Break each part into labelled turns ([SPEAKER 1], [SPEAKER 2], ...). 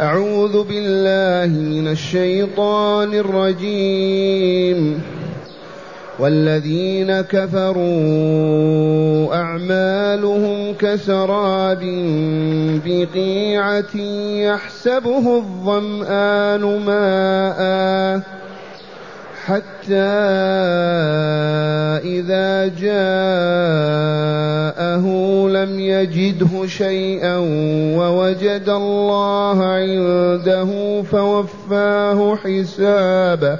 [SPEAKER 1] أعوذ بالله من الشيطان الرجيم. والذين كفروا أعمالهم كسراب بقيعة يحسبه الظمآن ماءً. حتى إذا جاءه لم يجده شيئا ووجد الله عنده فوفاه حسابه.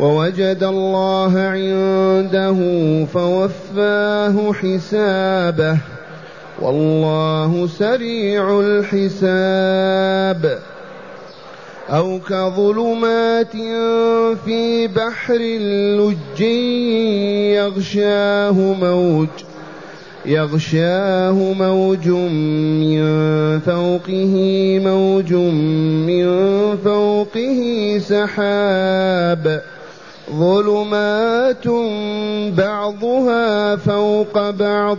[SPEAKER 1] ووجد الله عنده فوفاه حسابه. والله سريع الحساب. أو كظلمات في بحر لج يغشاه موج يغشاه موج من فوقه موج من فوقه سحاب. ظلمات بعضها فوق بعض.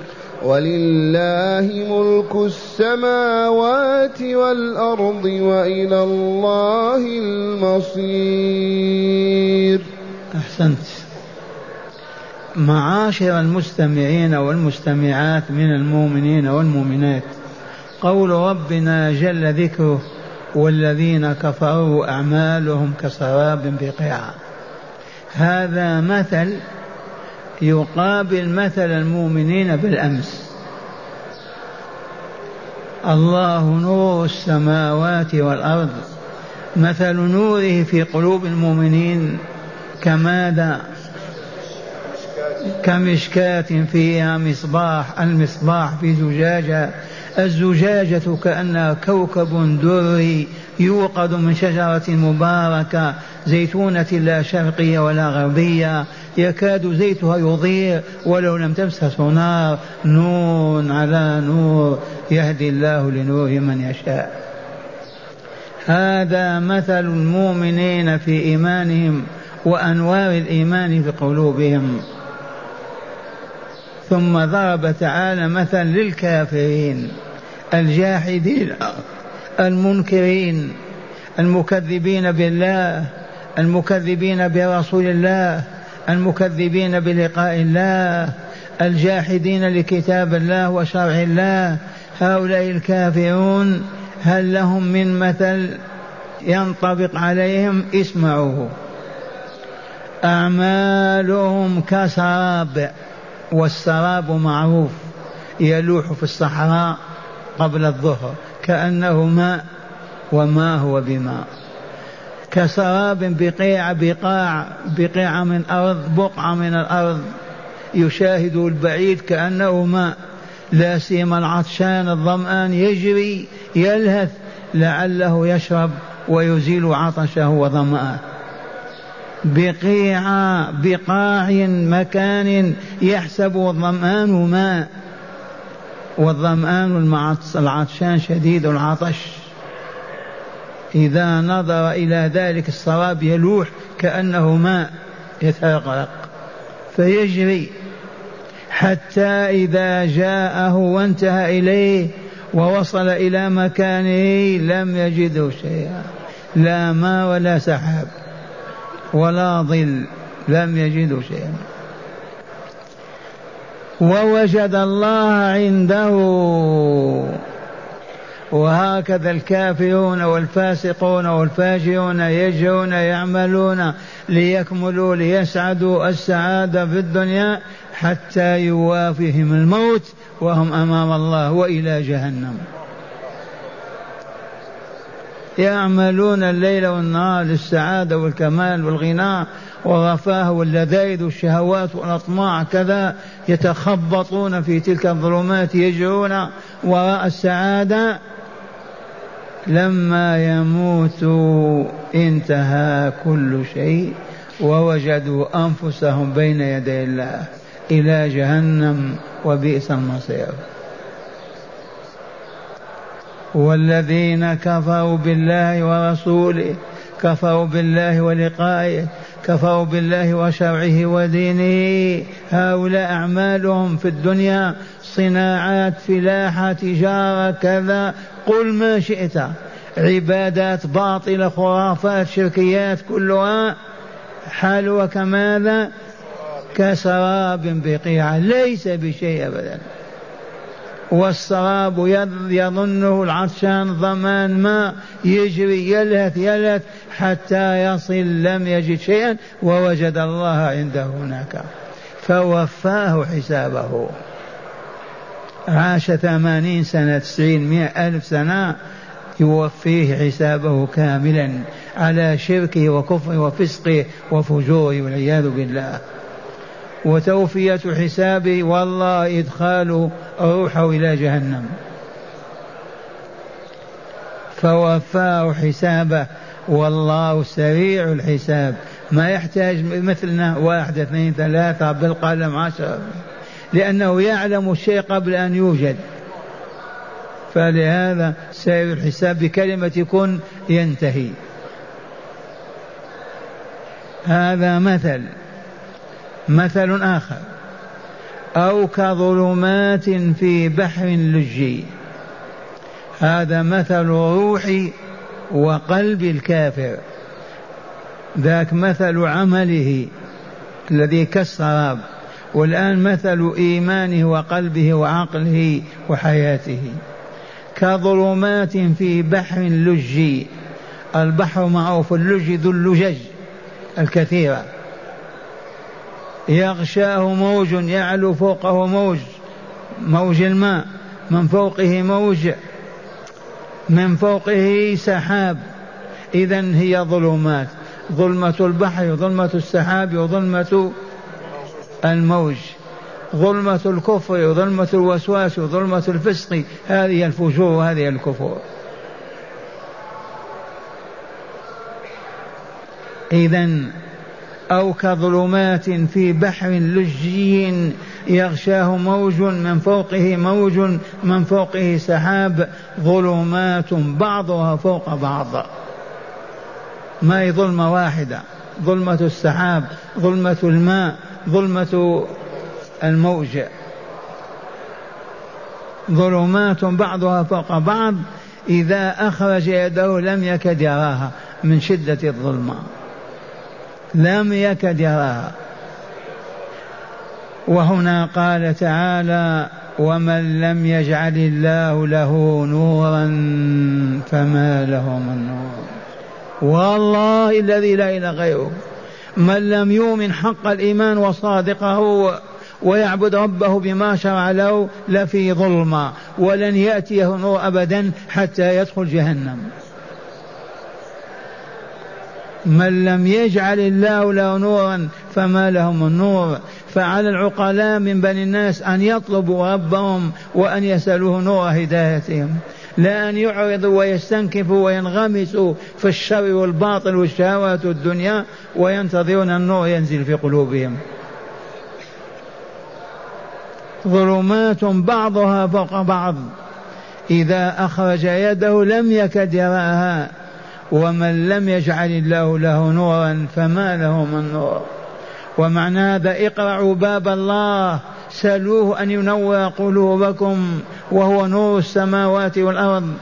[SPEAKER 1] ولله ملك السماوات والأرض وإلى الله المصير.
[SPEAKER 2] أحسنت. معاشر المستمعين والمستمعات من المؤمنين والمؤمنات قول ربنا جل ذكره والذين كفروا أعمالهم كسراب بقيعة. هذا مثل يقابل مثل المؤمنين بالأمس. الله نور السماوات والأرض. مثل نوره في قلوب المؤمنين كماذا؟ كمشكاة فيها مصباح المصباح في زجاجة. الزجاجة كأنها كوكب دري يوقد من شجرة مباركة زيتونة لا شرقية ولا غربية. يكاد زيتها يضيء ولو لم تمسسه نار. نور على نور يهدي الله لنوره من يشاء. هذا مثل المؤمنين في إيمانهم وأنوار الإيمان في قلوبهم. ثم ضرب تعالى مثل للكافرين الجاحدين المنكرين المكذبين بالله المكذبين برسول الله المكذبين بلقاء الله الجاحدين لكتاب الله وشرع الله هؤلاء الكافرون هل لهم من مثل ينطبق عليهم؟ اسمعوه. أعمالهم كسراب والسراب معروف يلوح في الصحراء قبل الظهر كأنه ماء وما هو بماء كسراب بقيع بقاع بقيعة من أرض بقعة من الأرض. يشاهد البعيد كأنه ماء لا سيما العطشان الظمآن يجري يلهث لعله يشرب ويزيل عطشه وظمآه. بقيع بقاع مكان يحسب الظمآن ماء والظمآن العطشان شديد العطش. إذا نظر إلى ذلك السراب يلوح كأنه ماء يتغرق. فيجري حتى إذا جاءه وانتهى إليه ووصل إلى مكانه لم يجده شيئا. لا ماء ولا سحاب ولا ظل لم يجده شيئا. ووجد الله عنده وهكذا الكافرون والفاسقون والفاجرون يجرون يعملون ليكملوا ليسعدوا السعادة في الدنيا حتى يوافيهم الموت وهم أمام الله وإلى جهنم. يعملون الليل والنهار للسعادة والكمال والغنى والرفاه واللذائذ والشهوات والأطماع كذا يتخبطون في تلك الظلمات يجرون وراء السعادة لما يموتوا انتهى كل شيء ووجدوا أنفسهم بين يدي الله إلى جهنم وبئس المصير. والذين كفروا بالله ورسوله كفروا بالله ولقائه كفروا بالله وشرعه ودينه. هؤلاء أعمالهم في الدنيا صناعات فلاحة تجارة كذا. قل ما شئت. عبادات باطلة خرافات شركيات كلها حالها كماذا كسراب بقيعة. ليس بشيء أبدا. والسراب يظنه العطشان ضمان ما يجري يلهث يلهث حتى يصل لم يجد شيئا ووجد الله عنده هناك. فوفاه حسابه. عاش ثمانين سنة تسعين مئة ألف سنة يوفيه حسابه كاملا على شركه وكفره وفسقه وفجوره والعياذ بالله. وتوفية حسابه والله إدخال روحه إلى جهنم. فوفاه حسابه والله سريع الحساب. ما يحتاج مثلنا واحد اثنين ثلاثة بالقلم عشرة لأنه يعلم الشيء قبل أن يوجد. فلهذا سير الحساب بكلمة كن ينتهي. هذا مثل. مثل آخر أو كظلمات في بحر لجي. هذا مثل روح وقلب الكافر. ذاك مثل عمله الذي كالسراب والآن مثل إيمانه وقلبه وعقله وحياته. كظلمات في بحر لجي. البحر معروف اللج ذو اللجج الكثيرة. يغشاه موج يعلو فوقه موج. موج الماء من فوقه موج. من فوقه سحاب. إذا هي ظلمات. ظلمة البحر وظلمة السحاب وظلمة الموج. ظلمة الكفر وظلمة الوسواس وظلمة الفسق. هذه الفجور وهذه الكفور. إذا أو كظلمات في بحر لجي يغشاه موج من فوقه موج من فوقه سحاب ظلمات بعضها فوق بعض. ما هي ظلمة واحدة؟ ظلمة السحاب ظلمة الماء ظلمة الموج. ظلمات بعضها فوق بعض إذا أخرج يده لم يكد يراها من شدة الظلمة. لم يكد يراها وهنا قال تعالى ومن لم يجعل الله له نورا فما له من نور. والله الذي لا إله غيره. من لم يؤمن حق الإيمان وصادقه ويعبد ربه بما شرع له لفي ظلمة ولن يأتيه نور أبدا حتى يدخل جهنم. من لم يجعل الله له نورا فما لهم النور فعلى العقلاء من بني الناس أن يطلبوا ربهم وأن يسألوه نور هدايتهم. لا أن يعرضوا ويستنكفوا وينغمسوا في الشر والباطل والشهوات والدنيا وينتظرون النور ينزل في قلوبهم. ظلمات بعضها فوق بعض. إذا أخرج يده لم يكد يراها. ومن لم يجعل الله له نورا فما له من نور. ومعنى هذا اقرعوا باب الله سلوه أن ينور قلوبكم وهو نور السماوات والأرض.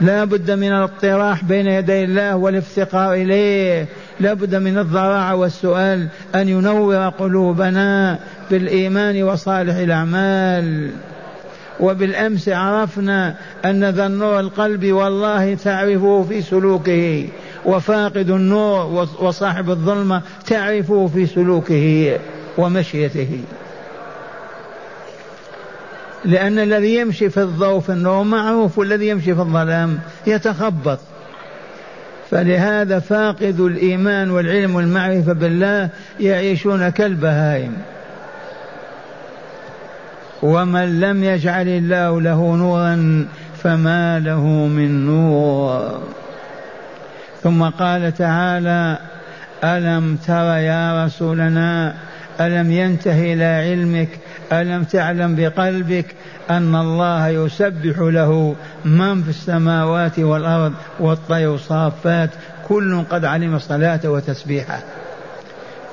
[SPEAKER 2] لا بد من الاطراح بين يدي الله والافتقار إليه. لا بد من الضراعة والسؤال أن ينور قلوبنا بالإيمان وصالح الأعمال. وبالأمس عرفنا أن ذا النور القلب والله تعرفه في سلوكه وفاقد النور وصاحب الظلمة تعرفه في سلوكه ومشيته. لأن الذي يمشي في الضوء في النور معروف والذي يمشي في الظلام يتخبط. فلهذا فاقد الإيمان والعلم والمعرفة بالله يعيشون كالبهائم. ومن لم يجعل الله له نورا فما له من نور. ثم قال تعالى ألم تر يا رسولنا ألم ينتهي إلى علمك ألم تعلم بقلبك أن الله يسبح له من في السماوات والأرض والطير صافات كل قد علم صلاته وتسبيحه.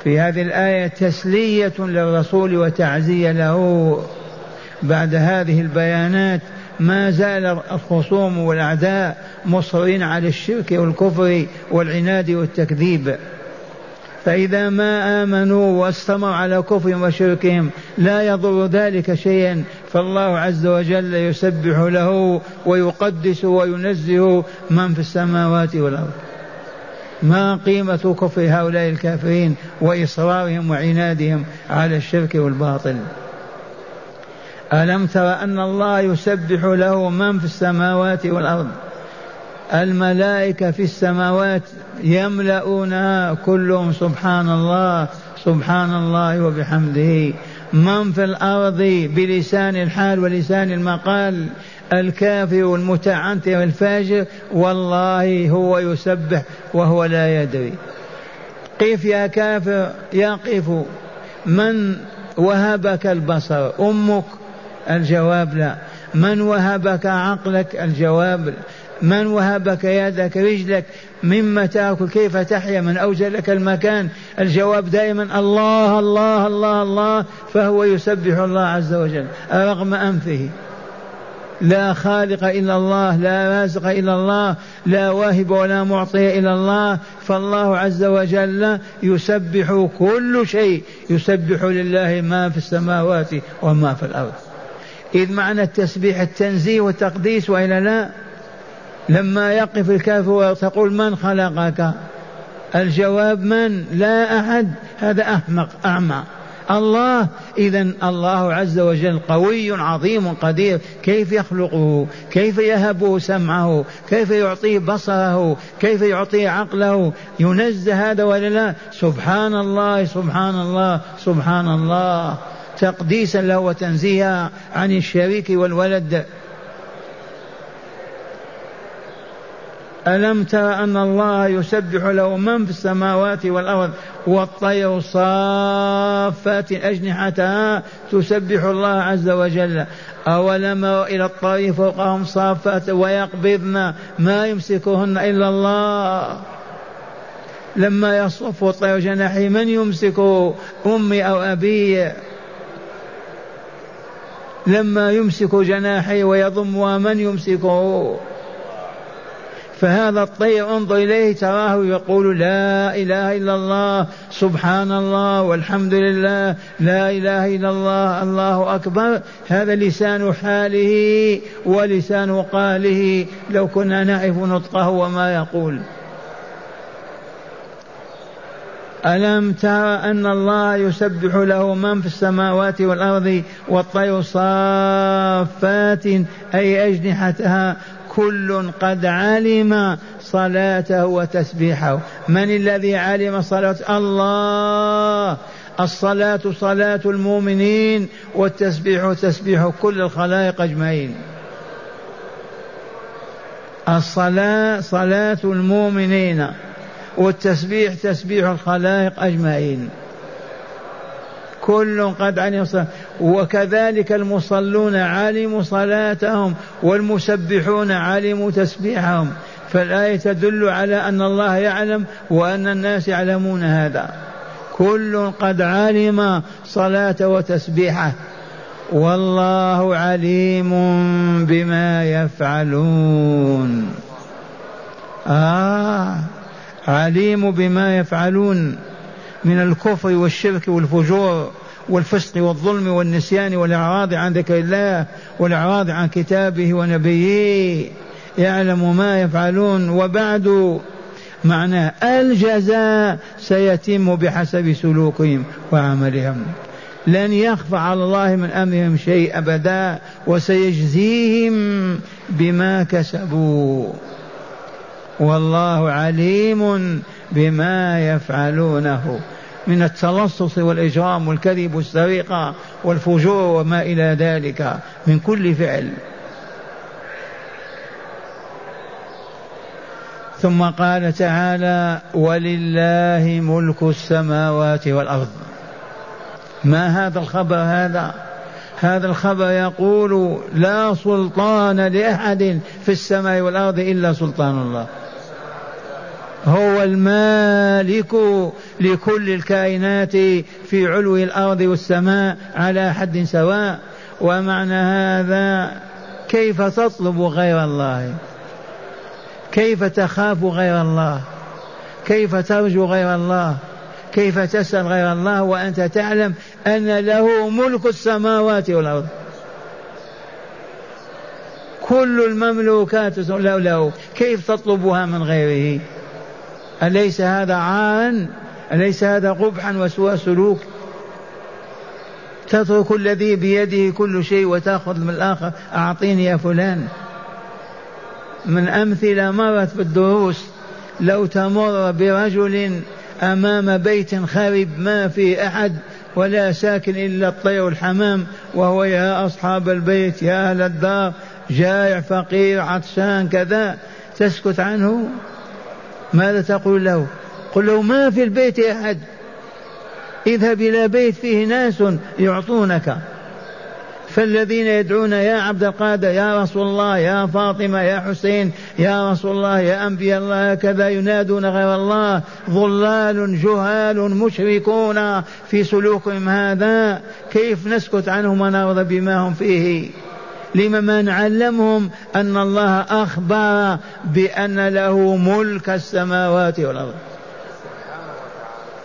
[SPEAKER 2] في هذه الآية تسلية للرسول وتعزية له. بعد هذه البيانات ما زال الخصوم والأعداء مصرين على الشرك والكفر والعناد والتكذيب. فإذا ما آمنوا واستمروا على كفرهم وشركهم لا يضر ذلك شيئا فالله عز وجل يسبح له ويقدس وينزه من في السماوات والأرض. ما قيمة كفر هؤلاء الكافرين وإصرارهم وعنادهم على الشرك والباطل؟ ألم تر أن الله يسبح له من في السماوات والأرض؟ الملائكة في السماوات يملؤونها كلهم سبحان الله سبحان الله وبحمده. من في الأرض؟ بلسان الحال ولسان المقال. الكافر والمتعنت والفاجر والله هو يسبح وهو لا يدري. قف يا كافر يقف من وهبك البصر؟ أمك. الجواب لا. من وهبك عقلك؟ الجواب لا. من وهبك يدك رجلك؟ مما تاكل كيف تحيا؟ من اوجد لك المكان؟ الجواب دائما الله الله الله الله فهو يسبح الله عز وجل. رغم أنفه. لا خالق إلا الله لا رازق إلا الله لا واهب ولا معطي إلا الله فالله عز وجل يسبح كل شيء يسبح لله ما في السماوات وما في الأرض. إذ معنى التسبيح التنزيه والتقديس والا لا لما يقف الكافر وتقول من خلقك؟ الجواب من؟ لا أحد. هذا أحمق أعمى. الله إذا الله عز وجل قوي عظيم قدير. كيف يخلقه؟ كيف يهبه سمعه؟ كيف يعطيه بصره؟ كيف يعطيه عقله؟ ينزه هذا ولا لا؟ سبحان الله سبحان الله سبحان الله. تقديسا له وتنزيها عن الشريك والولد. ألم تر أن الله يسبح له من في السماوات والأرض؟ والطير صافات أجنحتها تسبح الله عز وجل. أولم إلى الطير فوقهم صافات ويقبضن؟ ما يمسكهن إلا الله. لما يصف الطير جناحي من يمسكه؟ أمي أو أبي. لما يمسك جناحي ويضم من يمسكه. فهذا الطير انظر إليه تراه يقول لا إله إلا الله سبحان الله والحمد لله لا إله إلا الله الله أكبر. هذا لسان حاله ولسان قاله. لو كنا نعرف نطقه وما يقول. ألم تر أن الله يسبح له من في السماوات والأرض والطير صافات أي أجنحتها كل قد علم صلاته وتسبيحه. من الذي علم صلاته الله. الصلاة صلاة المؤمنين والتسبيح تسبيح كل الخلائق أجمعين. الصلاة صلاة المؤمنين. والتسبيح تسبيح الخلائق أجمعين. كل قد علم صلاة وكذلك المصلون علموا صلاتهم والمسبحون علموا تسبيحهم. فالآية تدل على أن الله يعلم وأن الناس يعلمون هذا. كل قد علم صلاة وتسبيحه. والله عليم بما يفعلون. آه. عليم بما يفعلون من الكفر والشرك والفجور والفسق والظلم والنسيان والإعراض عن ذكر الله والإعراض عن كتابه ونبيه. يعلم ما يفعلون. وبعد معناه الجزاء سيتم بحسب سلوكهم وعملهم. لن يخفى على الله من أمرهم شيء أبدا وسيجزيهم بما كسبوا. والله عليم بما يفعلونه من التلصص والإجرام والكذب والسرقة والفجور وما إلى ذلك من كل فعل. ثم قال تعالى ولله ملك السماوات والأرض. ما هذا الخبر هذا؟ هذا الخبر يقول لا سلطان لأحد في السماء والأرض إلا سلطان الله. هو المالك لكل الكائنات في علو الأرض والسماء على حد سواء. ومعنى هذا كيف تطلب غير الله؟ كيف تخاف غير الله؟ كيف ترجو غير الله؟ كيف تسأل غير الله؟ وأنت تعلم أن له ملك السماوات والأرض. كل المملوكات له, له. كيف تطلبها من غيره؟ أليس هذا عارا أليس هذا قبحا وسوء سلوك؟ تترك الذي بيده كل شيء وتأخذ من الآخر أعطيني يا فلان. من أمثلة مرت في الدروس لو تمر برجل أمام بيت خرب ما في أحد ولا ساكن إلا الطير والحمام وهو يا أصحاب البيت يا أهل الدار جائع فقير عطشان كذا تسكت عنه؟ ماذا تقول له؟ قل له ما في البيت أحد. اذهب إلى بيت فيه ناس يعطونك. فالذين يدعون يا عبد القادر يا رسول الله يا فاطمة يا حسين يا رسول الله يا أنبياء الله كذا ينادون غير الله. ضلال جهال مشركون في سلوكهم هذا. كيف نسكت عنهم ونرضى بما هم فيه؟ لما ما نعلمهم أن الله أخبر بأن له ملك السماوات والأرض.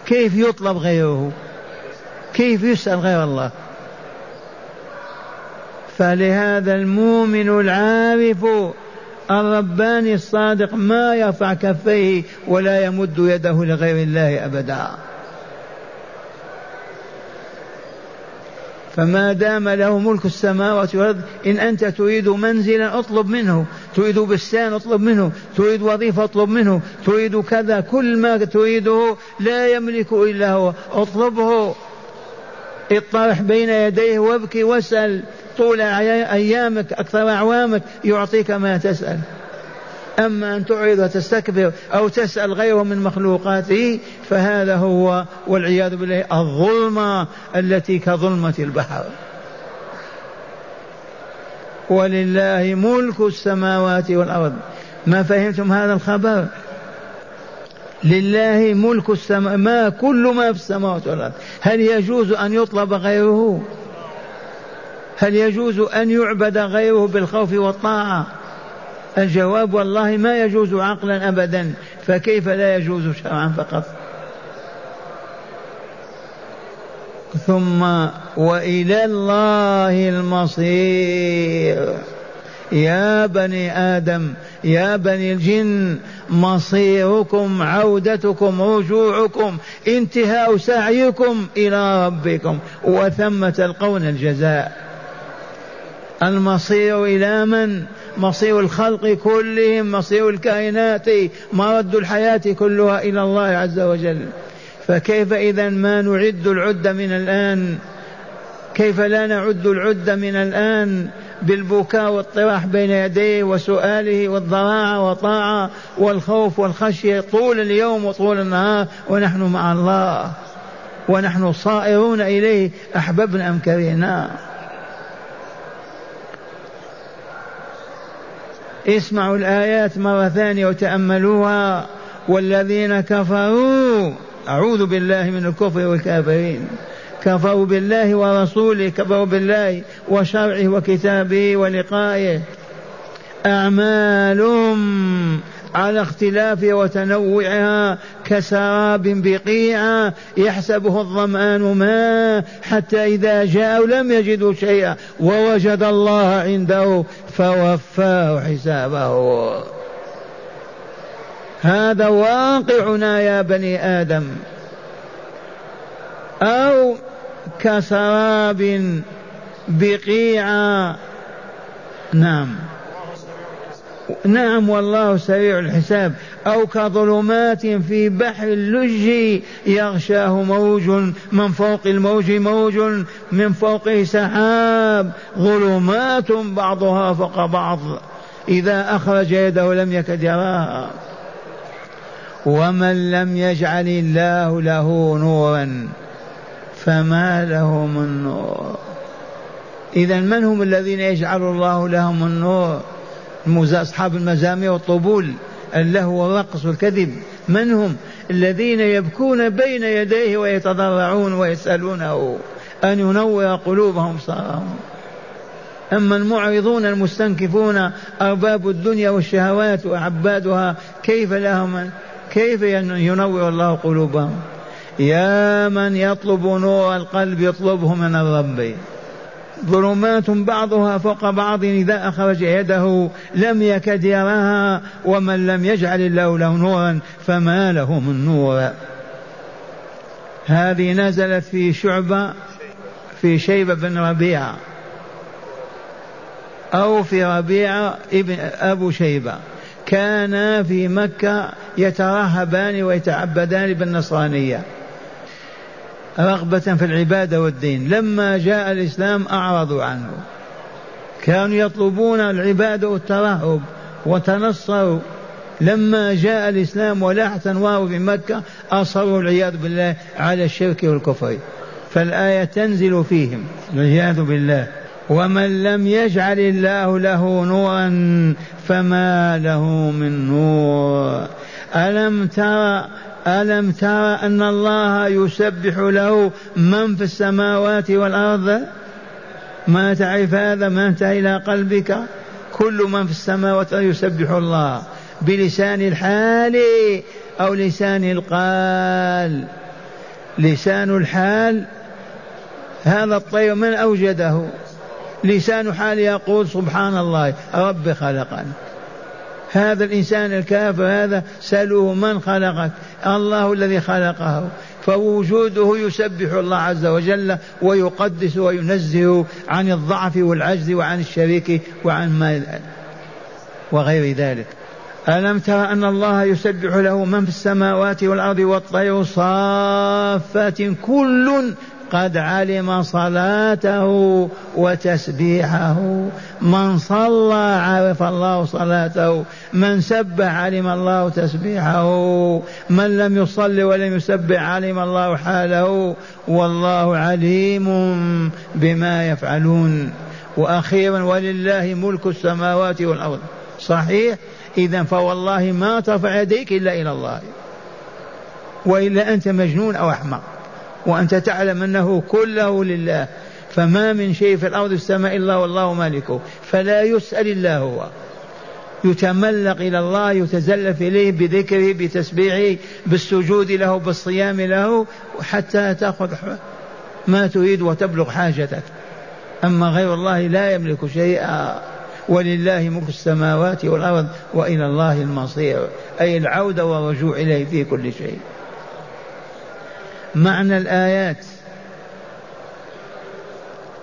[SPEAKER 2] كيف يطلب غيره؟ كيف يسأل غير الله؟ فلهذا المؤمن العارف الرباني الصادق ما يرفع كفيه ولا يمد يده لغير الله أبدا. فما دام له ملك السماوات والأرض إن أنت تريد منزلا أطلب منه تريد بستان أطلب منه تريد وظيفة أطلب منه تريد كذا كل ما تريده لا يملك إلا هو. اطلبه. اطرح بين يديه وابكي واسأل. طول أيامك أكثر أعوامك يعطيك ما تسأل. أما أن تعرض وتستكبر أو تسأل غيره من مخلوقاته فهذا هو والعياذ بالله الظلمة التي كظلمة البحر. ولله ملك السماوات والأرض. ما فهمتم هذا الخبر؟ لله ملك السماء ما كل ما في السماوات والأرض. هل يجوز أن يطلب غيره؟ هل يجوز أن يعبد غيره بالخوف والطاعة؟ الجواب والله ما يجوز عقلا أبدا فكيف لا يجوز شرعا فقط؟ ثم وإلى الله المصير. يا بني آدم يا بني الجن مصيركم عودتكم رجوعكم انتهاء سعيكم إلى ربكم. وثم تلقون الجزاء. المصير إلى من؟ مصير الخلق كلهم مصير الكائنات مرد الحياة كلها إلى الله عز وجل. فكيف إذا ما نعد العد من الآن؟ كيف لا نعد العد من الآن بالبكاء والطراح بين يديه وسؤاله والضراعة والطاعة والخوف والخشية طول اليوم وطول النهار؟ ونحن مع الله. ونحن صائرون إليه أحببنا أم كرهنا؟ اسمعوا الآيات مرة ثانية وتأملوها. والذين كفروا أعوذ بالله من الكفر والكافرين. كفروا بالله ورسوله كفروا بالله وشرعه وكتابه ولقائه. أعمالهم على اختلافها وتنوعها كسراب بقيعة يحسبه الظمآن ماء حتى إذا جاءوا لم يجدوا شيئا ووجد الله عنده فوفاه حسابه. هذا واقعنا يا بني آدم. أو كسراب بقيعة نعم. نعم والله سريع الحساب. أو كظلمات في بحر اللج يغشاه موج من فوق الموج موج من فوقه سحاب. ظلمات بعضها فوق بعض. إذا أخرج يده لم يكد يراها. ومن لم يجعل الله له نورا فما له من نور إذا من هم الذين يجعل الله لهم النور؟ أصحاب المزامير والطبول اللهو والرقص والكذب. من هم؟ الذين يبكون بين يديه ويتضرعون ويسألونه أن ينور قلوبهم صارهم. أما المعرضون المستنكفون أرباب الدنيا والشهوات وعبادها كيف لهم كيف ينور الله قلوبهم؟ يا من يطلب نور القلب يطلبه من الرب. ظلمات بعضها فوق بعض إذا أخرج يده لم يكد يراها ومن لم يجعل الله له نورا فما له من نور. هذه نزلت في شعبة في شيبة بن ربيعة أو في ربيعة ابن أبو شيبة. كانا في مكة يترهبان ويتعبدان بالنصرانية. رغبة في العبادة والدين. لما جاء الإسلام أعرضوا عنه. كانوا يطلبون العبادة والترهب وتنصروا. لما جاء الإسلام ولاحت أنواره في مكة أصروا العياذ بالله على الشرك والكفر. فالآية تنزل فيهم. والعياذ بالله. ومن لم يجعل الله له نورا فما له من نور. ألم ترى ألم ترى أن الله يسبح له من في السماوات والأرض؟ ما تعرف هذا؟ ما انتهى إلى قلبك؟ كل من في السماوات يسبح الله بلسان الحال أو لسان القال. لسان الحال هذا الطير من أوجده؟ لسان حال يقول سبحان الله رب خلقني. هذا الإنسان الكافر هذا سألوه من خلقك؟ الله الذي خلقه. فوجوده يسبح الله عز وجل ويقدس وينزه عن الضعف والعجز وعن الشريك وعن ما وغير ذلك. ألم تر أن الله يسبح له من في السماوات والأرض والطير صافات كل قد علم صلاته وتسبيحه. من صلى عرف الله صلاته. من سبح علم الله تسبيحه. من لم يصل ولم يسبح علم الله حاله. والله عليم بما يفعلون. وأخيرا ولله ملك السماوات والأرض. صحيح؟ اذا فوالله ما ترفع يديك إلا إلى الله. وإلا أنت مجنون أو أحمق. وأنت تعلم أنه كله لله. فما من شيء في الأرض والسماء إلا والله مالكه. فلا يسأل إلا هو. يتملق إلى الله يتزلف إليه بذكره بتسبيحه بالسجود له بالصيام له حتى تأخذ ما تريد وتبلغ حاجتك. أما غير الله لا يملك شيئا. ولله ملك السماوات والأرض وإلى الله المصير. أي العودة والرجوع إليه في كل شيء. معنى الآيات.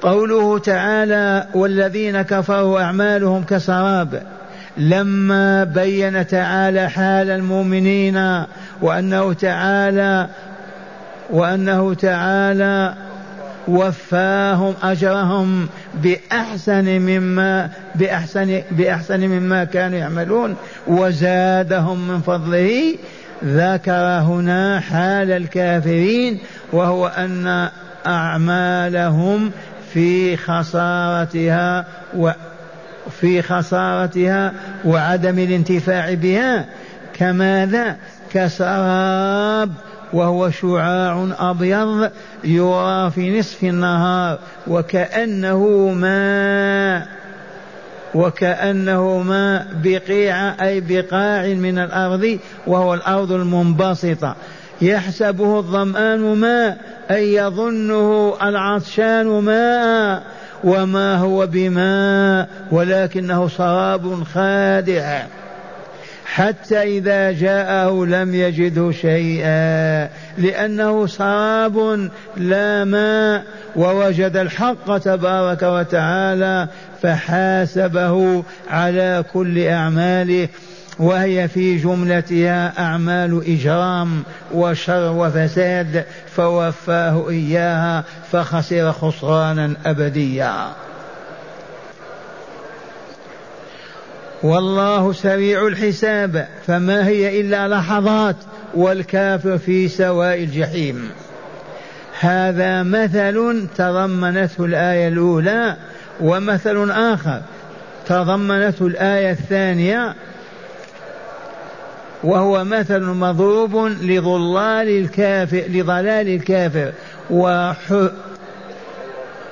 [SPEAKER 2] قوله تعالى والذين كفروا أعمالهم كسراب. لما بين تعالى حال المؤمنين وأنه تعالى وأنه تعالى وفاهم أجرهم بأحسن مما بأحسن بأحسن مما كانوا يعملون وزادهم من فضله ذكر هنا حال الكافرين وهو أن أعمالهم في خسارتها وفي خسارتها وعدم الانتفاع بها. كماذا؟ كسراب وهو شعاع أبيض يرى في نصف النهار وكأنه ماء. وكأنه ما بقيع أي بقاع من الأرض وهو الأرض المنبسطة. يحسبه الظمآن ماء أي يظنه العطشان ماء. وما هو بماء ولكنه سراب خادع. حتى إذا جاءه لم يجده شيئا لأنه سراب لا ماء ووجد الحق تبارك وتعالى فحاسبه على كل أعماله. وهي في جملتها أعمال إجرام وشر وفساد فوفاه إياها فخسر خسرانا أبديا. والله سريع الحساب فما هي إلا لحظات والكافر في سواء الجحيم. هذا مثل تضمنته الآية الأولى ومثل آخر تضمنته الآية الثانية وهو مثل مضروب لضلال الكافر لضلال الكافر وح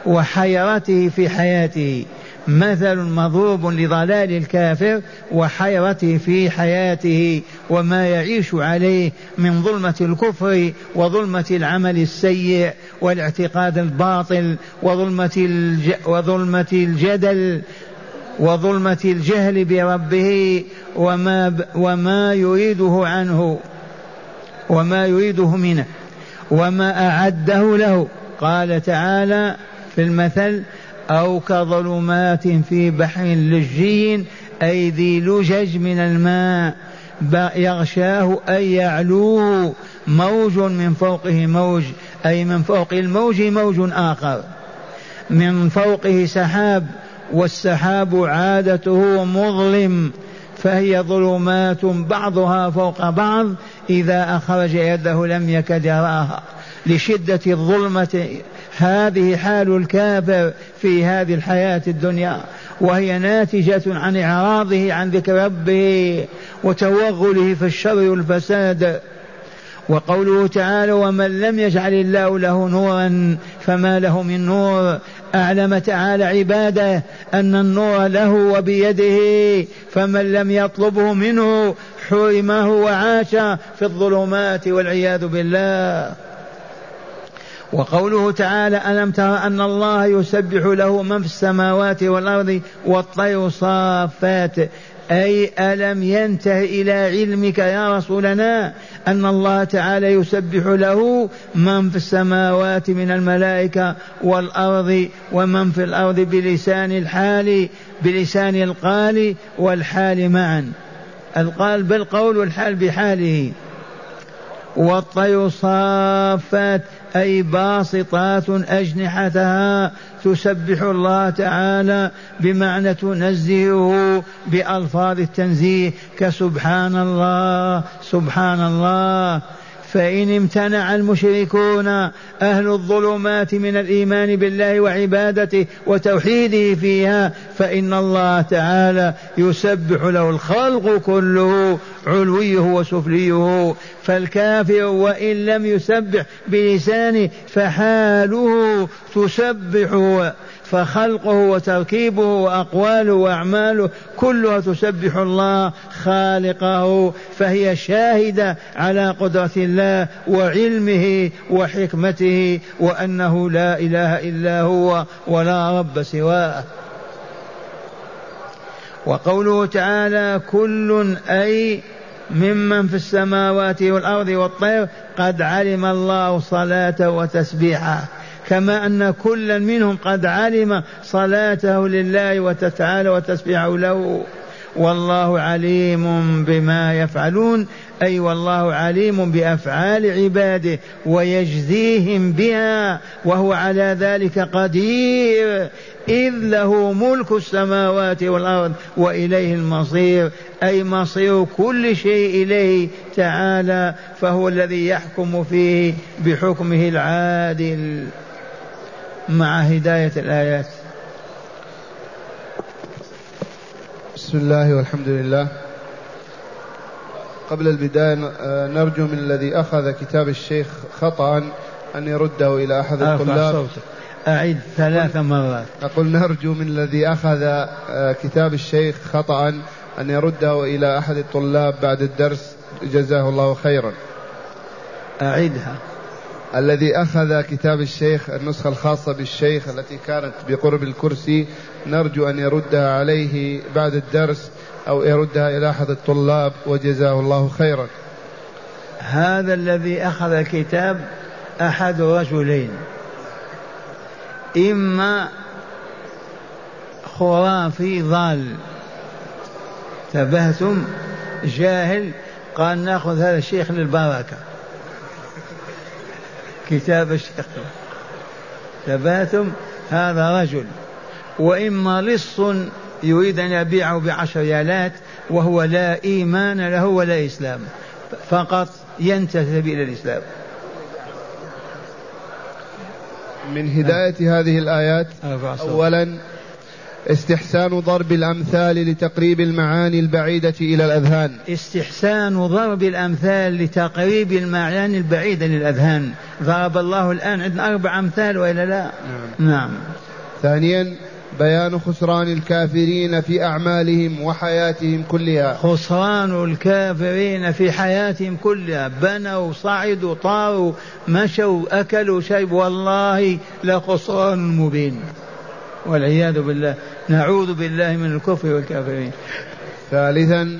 [SPEAKER 2] وحيرته في حياته. مثل مضروب لضلال الكافر وحيرته في حياته وما يعيش عليه من ظلمة الكفر وظلمة العمل السيء والاعتقاد الباطل وظلمة الج وظلمة الجدل وظلمة الجهل بربه وما وما يريده عنه وما يريده منه وما أعده له. قال تعالى في المثل أو كظلمات في بحر لجي أي ذي لجج من الماء يغشاه أي يعلوه موج من فوقه موج أي من فوق الموج موج آخر. من فوقه سحاب والسحاب عادته مظلم فهي ظلمات بعضها فوق بعض إذا أخرج يده لم يكد يراها. لشدة الظلمة هذه حال الكافر في هذه الحياة الدنيا وهي ناتجة عن إعراضه عن ذكر ربه وتوغله في الشر والفساد. وقوله تعالى ومن لم يجعل الله له نورا فما له من نور أعلم تعالى عباده أن النور له وبيده فمن لم يطلبه منه حرمه وعاش في الظلمات والعياذ بالله. وقوله تعالى ألم تر أن الله يسبح له من في السماوات والأرض والطير صافات؟ أي ألم ينته إلى علمك يا رسولنا أن الله تعالى يسبح له من في السماوات من الملائكة والأرض ومن في الأرض بلسان الحال بلسان القال والحال معا. القال بالقول والحال بحاله. والطير صافات. أي باسطات أجنحتها تسبح الله تعالى بمعنى تنزهه بألفاظ التنزيه كسبحان الله سبحان الله. فإن امتنع المشركون أهل الظلمات من الإيمان بالله وعبادته وتوحيده فيها فإن الله تعالى يسبح له الخلق كله علويه وسفليه. فالكافر وإن لم يسبح بلسانه فحاله تسبح. فخلقه وتركيبه وأقواله وأعماله كلها تسبح الله خالقه فهي شاهدة على قدرة الله وعلمه وحكمته وأنه لا إله إلا هو ولا رب سواه. وقوله تعالى كل أي ممن في السماوات والأرض والطير قد علم الله صلاته وتسبيحه. كما أن كلا منهم قد علم صلاته لله وتتعالى وتسبيحه له. والله عليم بما يفعلون. أي والله عليم بأفعال عباده ويجزيهم بها وهو على ذلك قدير. إذ له ملك السماوات والأرض وإليه المصير. أي مصير كل شيء إليه تعالى فهو الذي يحكم فيه بحكمه العادل. مع هداية الآيات.
[SPEAKER 1] بسم الله والحمد لله. قبل البداية نرجو من الذي أخذ كتاب الشيخ خطأ أن يرده إلى أحد الطلاب.
[SPEAKER 2] أعد ثلاث مرات.
[SPEAKER 1] أقول نرجو من الذي أخذ آه، كتاب الشيخ خطأ أن يرده إلى أحد الطلاب بعد الدرس. جزاه الله خيرا.
[SPEAKER 2] أعدها
[SPEAKER 1] الذي أخذ كتاب الشيخ النسخة الخاصة بالشيخ التي كانت بقرب الكرسي نرجو أن يردها عليه بعد الدرس أو يردها إلى أحد الطلاب وجزاه الله خيرا.
[SPEAKER 2] هذا الذي أخذ الكتاب أحد رجلين. إما خرافي ضال. تبهتم جاهل قال نأخذ هذا الشيخ للبركة. كتاب الشيخ. تبهتم هذا رجل. وإما لص يريد أن يبيعه بعشر ريالات وهو لا إيمان له ولا إسلام. فقط ينتسب إلى الإسلام.
[SPEAKER 1] من هداية هذه الآيات اولا استحسان ضرب الأمثال لتقريب المعاني البعيدة إلى الأذهان.
[SPEAKER 2] استحسان ضرب الأمثال لتقريب المعاني البعيدة للأذهان. ضرب الله الآن عندنا أربع أمثال وإلا لا؟ نعم, نعم.
[SPEAKER 1] ثانيا بيان خسران الكافرين في أعمالهم وحياتهم كلها.
[SPEAKER 2] خسران الكافرين في حياتهم كلها. بنوا صعدوا طاروا مشوا أكلوا شربوا. والله لخسران مبين. والعياذ بالله نعوذ بالله من الكفر والكافرين.
[SPEAKER 1] ثالثا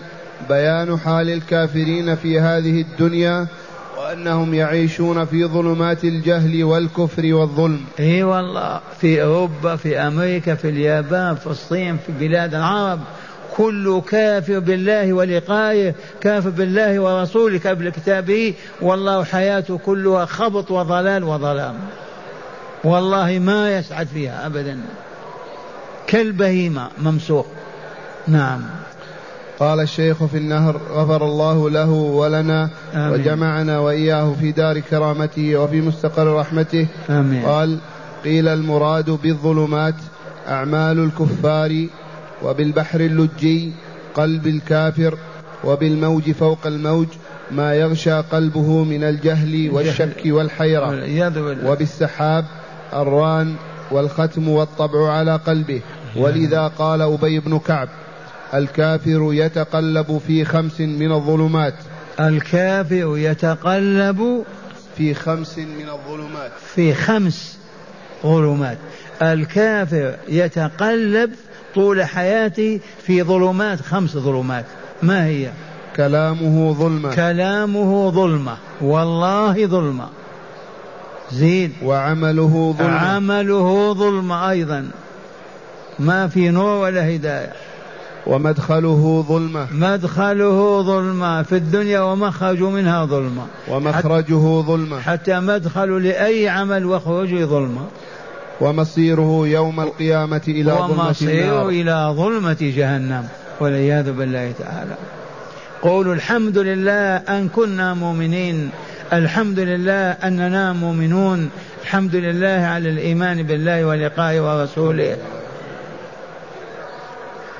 [SPEAKER 1] بيان حال الكافرين في هذه الدنيا وأنهم يعيشون في ظلمات الجهل والكفر والظلم.
[SPEAKER 2] إي والله في أوروبا في أمريكا في اليابان في الصين في بلاد العرب كل كافر بالله ولقائه كافر بالله ورسوله قبل كتابه والله حياته كلها خبط وضلال وظلام. والله ما يسعد فيها أبدا. كالبهيمة ممسوخ نعم.
[SPEAKER 1] قال الشيخ في النهر غفر الله له ولنا آمين. وجمعنا وإياه في دار كرامته وفي مستقر رحمته.
[SPEAKER 2] آمين.
[SPEAKER 1] قال قيل المراد بالظلمات أعمال الكفار وبالبحر اللجي قلب الكافر وبالموج فوق الموج ما يغشى قلبه من الجهل والشك والحيرة. وبالسحاب الران والختم والطبع على قلبه. ولذا قال أبي بن كعب الكافر يتقلب في خمس من الظلمات.
[SPEAKER 2] الكافر يتقلب
[SPEAKER 1] في خمس من الظلمات.
[SPEAKER 2] في خمس ظلمات. الكافر يتقلب طول حياته في ظلمات خمس ظلمات. ما هي؟
[SPEAKER 1] كلامه ظلمة.
[SPEAKER 2] كلامه ظلمة. والله ظلمة. زيد
[SPEAKER 1] وعمله ظلمة.
[SPEAKER 2] عمله ظلمة أيضا. ما في نور ولا هداية.
[SPEAKER 1] ومدخله ظلمة.
[SPEAKER 2] مدخله ظلمة في الدنيا ومخرج منها ظلمة.
[SPEAKER 1] ومخرجه ظلمة.
[SPEAKER 2] حتى مدخل لأي عمل وخروجه ظلمة.
[SPEAKER 1] ومصيره يوم القيامة إلى ظلمة
[SPEAKER 2] ومصيره إلى ظلمة جهنم. والعياذ بالله تعالى. قولوا الحمد لله أن كنا مؤمنين. الحمد لله أننا مؤمنون. الحمد لله على الإيمان بالله ولقائه ورسوله.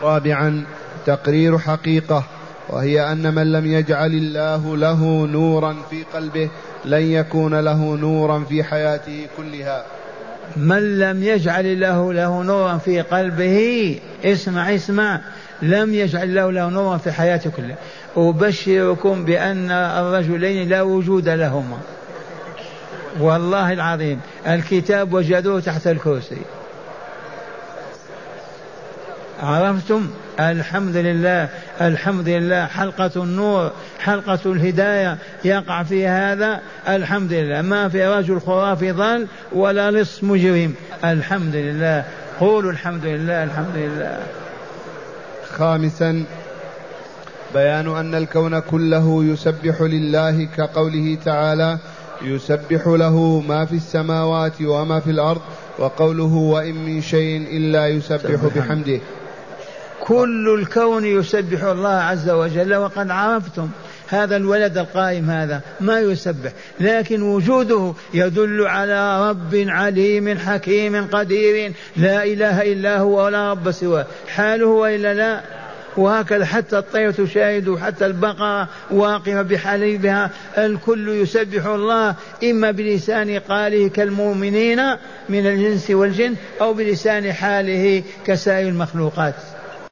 [SPEAKER 1] رابعا تقرير حقيقة وهي أن من لم يجعل الله له نورا في قلبه لن يكون له نورا في حياته كلها.
[SPEAKER 2] من لم يجعل له له نورا في قلبه اسمع اسمع لم يجعل له له نورا في حياته كلها. أبشركم بأن الرجلين لا وجود لهما. والله العظيم الكتاب وجدوه تحت الكرسي. عرفتم؟ الحمد لله الحمد لله حلقة النور حلقة الهداية يقع في هذا الحمد لله. ما في رجل خرافي ضال ولا لص مجرم. الحمد لله. قولوا الحمد لله الحمد لله.
[SPEAKER 1] خامسا بيان أن الكون كله يسبح لله كقوله تعالى يسبح له ما في السماوات وما في الأرض وقوله وإن من شيء إلا يسبح بحمده.
[SPEAKER 2] كل الكون يسبح الله عز وجل وقد عرفتم هذا الولد القائم هذا ما يسبح لكن وجوده يدل على رب عليم حكيم قدير لا إله إلا هو ولا رب سواه حاله والا لا؟ وهكذا حتى الطير تشاهد حتى البقرة واقفة بحليبها الكل يسبح الله إما بلسان قاله كالمؤمنين من الجنس والجن أو بلسان حاله كسائر المخلوقات.